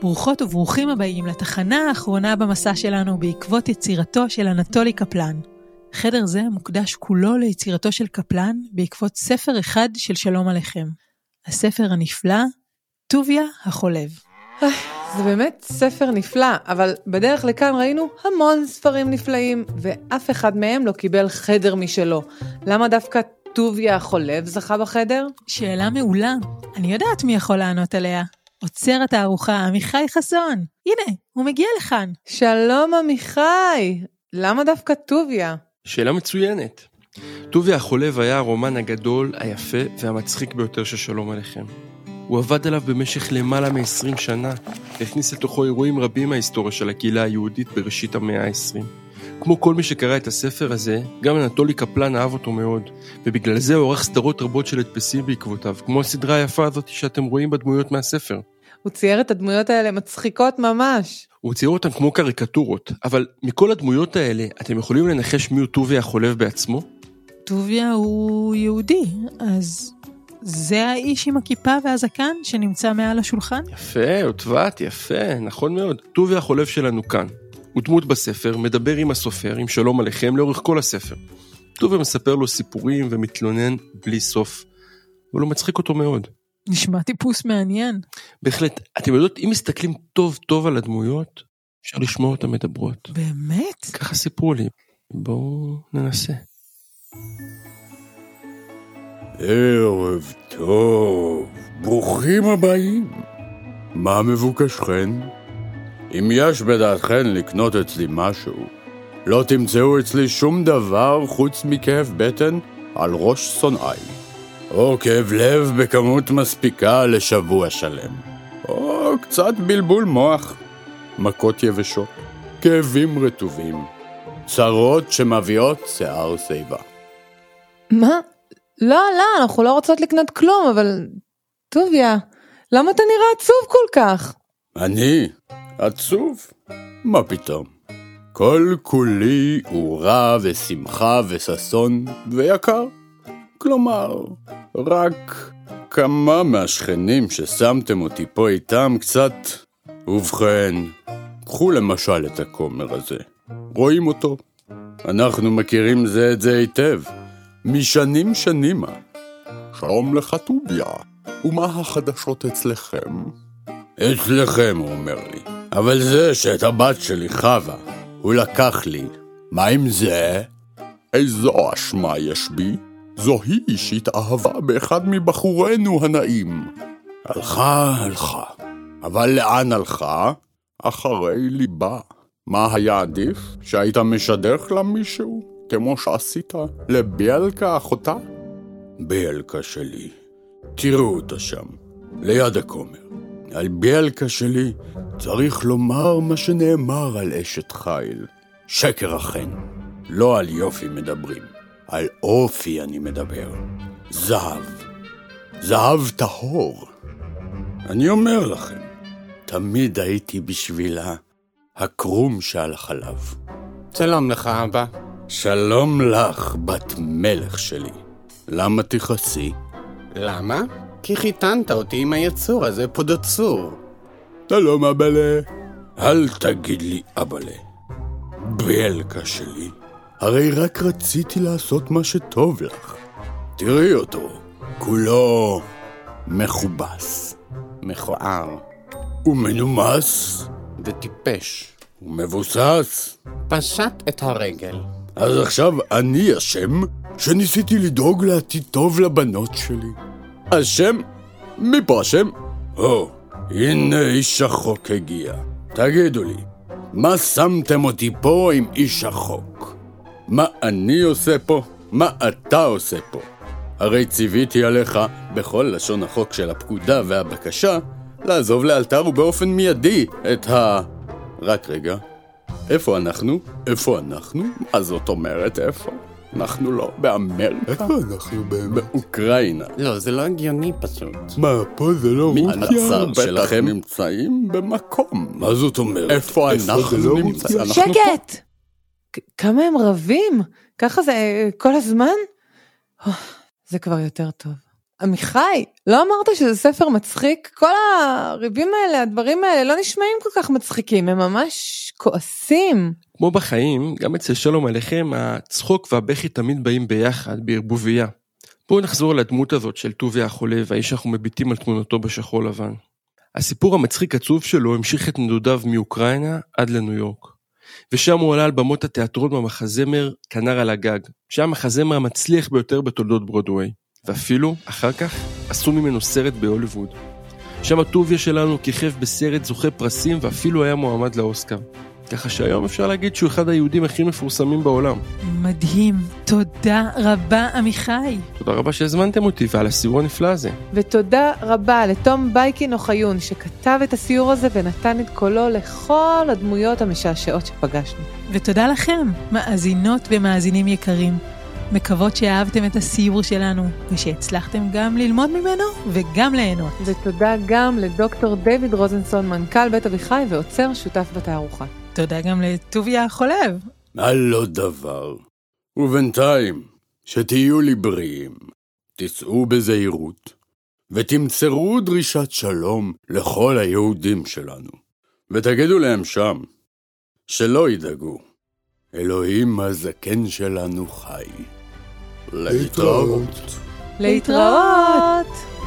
ברוכות וברוכים הבאים לתחנה האחרונה במסע שלנו בעקבות יצירתו של אנטולי קפלן. חדר זה מוקדש כולו ליצירתו של קפלן בעקבות ספר אחד של שלום עליכם. הספר הנפלא, טוביה החולב. זה באמת ספר נפלא, אבל בדרך לכאן ראינו המון ספרים נפלאים, ואף אחד מהם לא קיבל חדר משלו. למה דווקא טוביה החולב זכה בחדר? שאלה מעולה. אני יודעת מי יכול לענות עליה. עוצר התערוכה, עמיחי חסון. הנה, הוא מגיע לכאן. שלום עמיחי! למה דווקא טוביה? שאלה מצוינת. טוביה החולב היה הרומן הגדול, היפה והמצחיק ביותר של שלום עליכם. הוא עבד עליו במשך למעלה מ-20 שנה, והכניס לתוכו אירועים רבים מההיסטוריה של הקהילה היהודית בראשית המאה ה-20. כמו כל מי שקרא את הספר הזה, גם אנטולי קפלן אהב אותו מאוד, ובגלל זה הוא עורך סדרות רבות של הדפסים בעקבותיו, כמו הסדרה היפה הזאת שאתם רואים בדמויות מהספר. הוא צייר את הדמויות האלה מצחיקות ממש. הוא צייר אותן כמו קריקטורות, אבל מכל הדמויות האלה, אתם יכולים לנחש מיהו טוביה החולב בעצמו? טוביה הוא יהודי, אז זה האיש עם הכיפה והזקן שנמצא מעל השולחן? יפה, עוטבת, יפה, נכון מאוד. טוביה החולב שלנו כאן. הוא דמות בספר, מדבר עם הסופר, עם שלום עליכם, לאורך כל הספר. טוביה מספר לו סיפורים ומתלונן בלי סוף, אבל הוא מצחיק אותו מאוד. נשמע טיפוס מעניין. בהחלט, אתם יודעות, אם מסתכלים טוב טוב על הדמויות, אפשר לשמוע אותן מדברות. באמת? ככה סיפרו לי. בואו ננסה. ערב טוב, ברוכים הבאים. מה מבוקשכן? אם יש בדעתכן לקנות אצלי משהו, לא תמצאו אצלי שום דבר חוץ מכאב בטן על ראש שונאי, או כאב לב בכמות מספיקה לשבוע שלם, או קצת בלבול מוח, מכות יבשות, כאבים רטובים, צרות שמביאות שיער שיבה. מה? לא, לא, אנחנו לא רוצות לקנות כלום, אבל... טוביה, למה אתה נראה עצוב כל כך? אני עצוב? מה פתאום? כל כולי הוא רע ושמחה וששון ויקר. כלומר, רק כמה מהשכנים ששמתם אותי פה איתם קצת... ובכן, קחו למשל את הכומר הזה. רואים אותו? אנחנו מכירים זה את זה היטב, משנים שנימה. שלום לך, טוביה. ומה החדשות אצלכם? אצלכם, הוא אומר לי. אבל זה שאת הבת שלי, חווה, הוא לקח לי. מה עם זה? איזו אשמה יש בי? זו היא שהתאהבה באחד מבחורינו הנאים. הלכה, הלכה. אבל לאן הלכה? אחרי ליבה. מה היה עדיף? שהיית משדך לה מישהו? כמו שעשית לביאלקה אחותה? ביאלקה שלי. תראו אותה שם, ליד הכומר. על ביאלקה שלי צריך לומר מה שנאמר על אשת חיל. שקר אכן. לא על יופי מדברים, על אופי אני מדבר. זהב. זהב טהור. אני אומר לכם, תמיד הייתי בשבילה הקרום שעל החלב. שלום לך, אבא. שלום לך, בת מלך שלי. למה תכעסי? למה? כי חיתנת אותי עם היצור הזה, פודוצור. שלום, אבאלה. אל תגיד לי אבאלה. ביאלקה שלי, הרי רק רציתי לעשות מה שטוב לך. תראי אותו, כולו מכובס. מכוער. ומנומס, וטיפש. ומבוסס. פשט את הרגל. אז עכשיו אני אשם שניסיתי לדאוג לעתיד טוב לבנות שלי. אשם? מפה אשם? או, הנה איש החוק הגיע. תגידו לי, מה שמתם אותי פה עם איש החוק? מה אני עושה פה? מה אתה עושה פה? הרי ציוויתי עליך, בכל לשון החוק של הפקודה והבקשה, לעזוב לאלתר ובאופן מיידי את ה... רק רגע, איפה אנחנו? איפה אנחנו? מה זאת אומרת איפה? אנחנו לא באמריקה? איפה אנחנו באמת? באוקראינה. לא, זה לא הגיוני פשוט. מה, פה זה לא רוסיה? בטח שלכם- נמצאים במקום. מה זאת אומרת? איפה אנחנו לא נמצאים? אנחנו שקט! כמה הם רבים? ככה זה אה, כל הזמן? זה כבר יותר טוב. עמיחי, לא אמרת שזה ספר מצחיק? כל הריבים האלה, הדברים האלה, לא נשמעים כל כך מצחיקים, הם ממש כועסים. כמו בחיים, גם אצל שלום עליכם, הצחוק והבכי תמיד באים ביחד, בערבוביה. בואו נחזור לדמות הזאת של טוביה החולה והאיש שאנחנו מביטים על תמונתו בשחור לבן. הסיפור המצחיק עצוב שלו המשיך את נדודיו מאוקראינה עד לניו יורק. ושם הוא עלה על במות התיאטרון במחזמר כנר על הגג, שהיה המחזמר המצליח ביותר בתולדות ברודוויי. ואפילו, אחר כך, עשו ממנו סרט בהוליווד. שם הטוביה שלנו כיכב בסרט זוכה פרסים ואפילו היה מועמד לאוסקר. ככה שהיום אפשר להגיד שהוא אחד היהודים הכי מפורסמים בעולם. מדהים. תודה רבה, עמיחי. תודה רבה שהזמנתם אותי ועל הסיור הנפלא הזה. ותודה רבה לתום בייקין אוחיון שכתב את הסיור הזה ונתן את קולו לכל הדמויות המשעשעות שפגשנו. ותודה לכם, מאזינות ומאזינים יקרים. מקוות שאהבתם את הסיור שלנו, ושהצלחתם גם ללמוד ממנו וגם ליהנות. ותודה גם לדוקטור דיוויד רוזנסון, מנכ"ל בית אביחי ועוצר שותף בתערוכה. תודה גם לטוביה החולב. על לא דבר. ובינתיים, שתהיו לי בריאים, תצאו בזהירות, ותמצרו דרישת שלום לכל היהודים שלנו, ותגידו להם שם, שלא ידאגו, אלוהים הזקן שלנו חי. להתראות. להתראות!